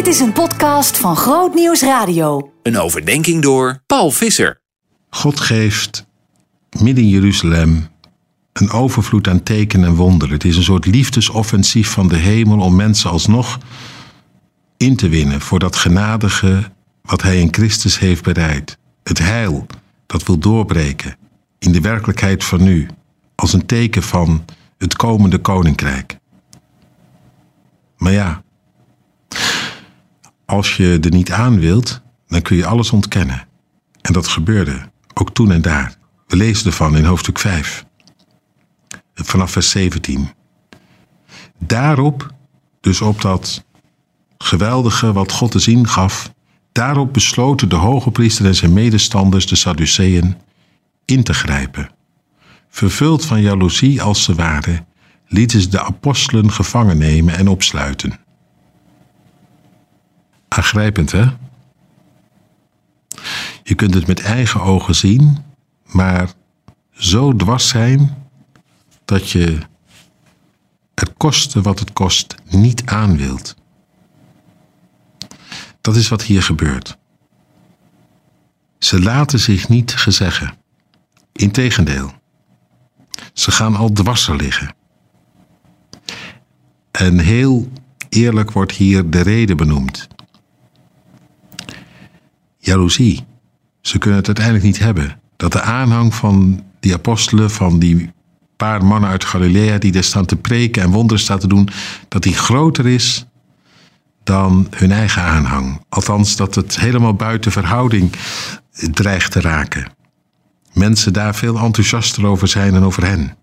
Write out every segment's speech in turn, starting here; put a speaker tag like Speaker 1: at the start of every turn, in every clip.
Speaker 1: Dit is een podcast van Groot Nieuws Radio.
Speaker 2: Een overdenking door Paul Visser.
Speaker 3: God geeft midden in Jeruzalem een overvloed aan tekenen en wonderen. Het is een soort liefdesoffensief van de hemel om mensen alsnog in te winnen voor dat genadige wat hij in Christus heeft bereid. Het heil dat wil doorbreken in de werkelijkheid van nu, als een teken van het komende koninkrijk. Maar ja, als je er niet aan wilt, dan kun je alles ontkennen. En dat gebeurde, ook toen en daar. We lezen ervan in hoofdstuk 5, vanaf vers 17. Daarop, dus op dat geweldige wat God te zien gaf, daarop besloten de hoge priester en zijn medestanders, de Sadduceeën, in te grijpen. Vervuld van jaloezie als ze waren, lieten ze de apostelen gevangen nemen en opsluiten. Aangrijpend, hè? Je kunt het met eigen ogen zien, maar zo dwars zijn dat je het koste wat het kost niet aan wilt. Dat is wat hier gebeurt. Ze laten zich niet gezeggen. Integendeel, ze gaan al dwarser liggen. En heel eerlijk wordt hier de reden benoemd. Jaloezie. Ze kunnen het uiteindelijk niet hebben. Dat de aanhang van die apostelen, van die paar mannen uit Galilea die daar staan te preken en wonderen staan te doen, dat die groter is dan hun eigen aanhang. Althans, dat het helemaal buiten verhouding dreigt te raken. Mensen daar veel enthousiaster over zijn dan over hen.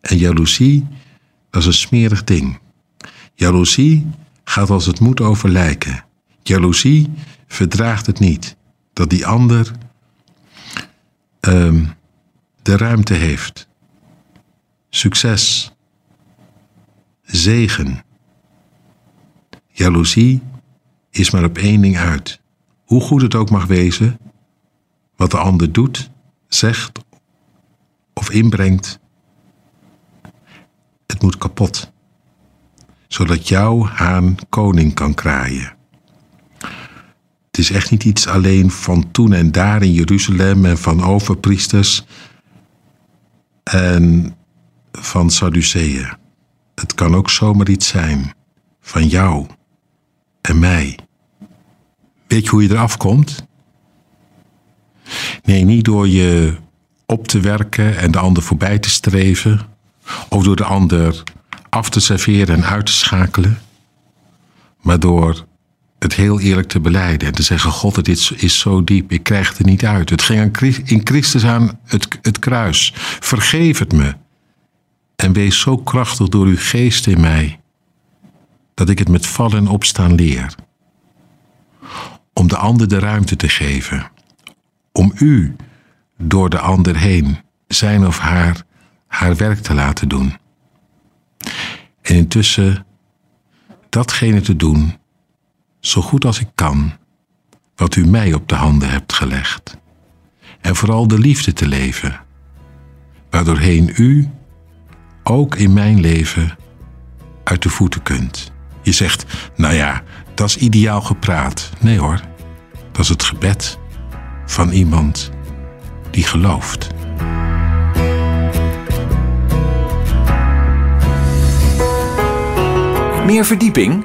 Speaker 3: En jaloezie, dat is een smerig ding. Jaloezie gaat als het moet over lijken. Jaloezie verdraagt het niet dat die ander um, de ruimte heeft. Succes, zegen. Jaloezie is maar op één ding uit. Hoe goed het ook mag wezen, wat de ander doet, zegt of inbrengt, het moet kapot, zodat jouw haan koning kan kraaien. Het is echt niet iets alleen van toen en daar in Jeruzalem en van overpriesters en van Sadduceeën. Het kan ook zomaar iets zijn van jou en mij. Weet je hoe je eraf komt? Nee, niet door je op te werken en de ander voorbij te streven, of door de ander af te serveren en uit te schakelen, maar door het heel eerlijk te beleiden en te zeggen: God, dit is zo diep, ik krijg het er niet uit. Het ging in Christus aan het, het kruis. Vergeef het me. En wees zo krachtig door uw geest in mij, dat ik het met vallen en opstaan leer. Om de ander de ruimte te geven. Om u door de ander heen zijn of haar haar werk te laten doen. En intussen datgene te doen zo goed als ik kan, wat u mij op de handen hebt gelegd. En vooral de liefde te leven, waardoorheen u ook in mijn leven uit de voeten kunt. Je zegt, nou ja, dat is ideaal gepraat. Nee hoor, dat is het gebed van iemand die gelooft.
Speaker 2: Meer verdieping?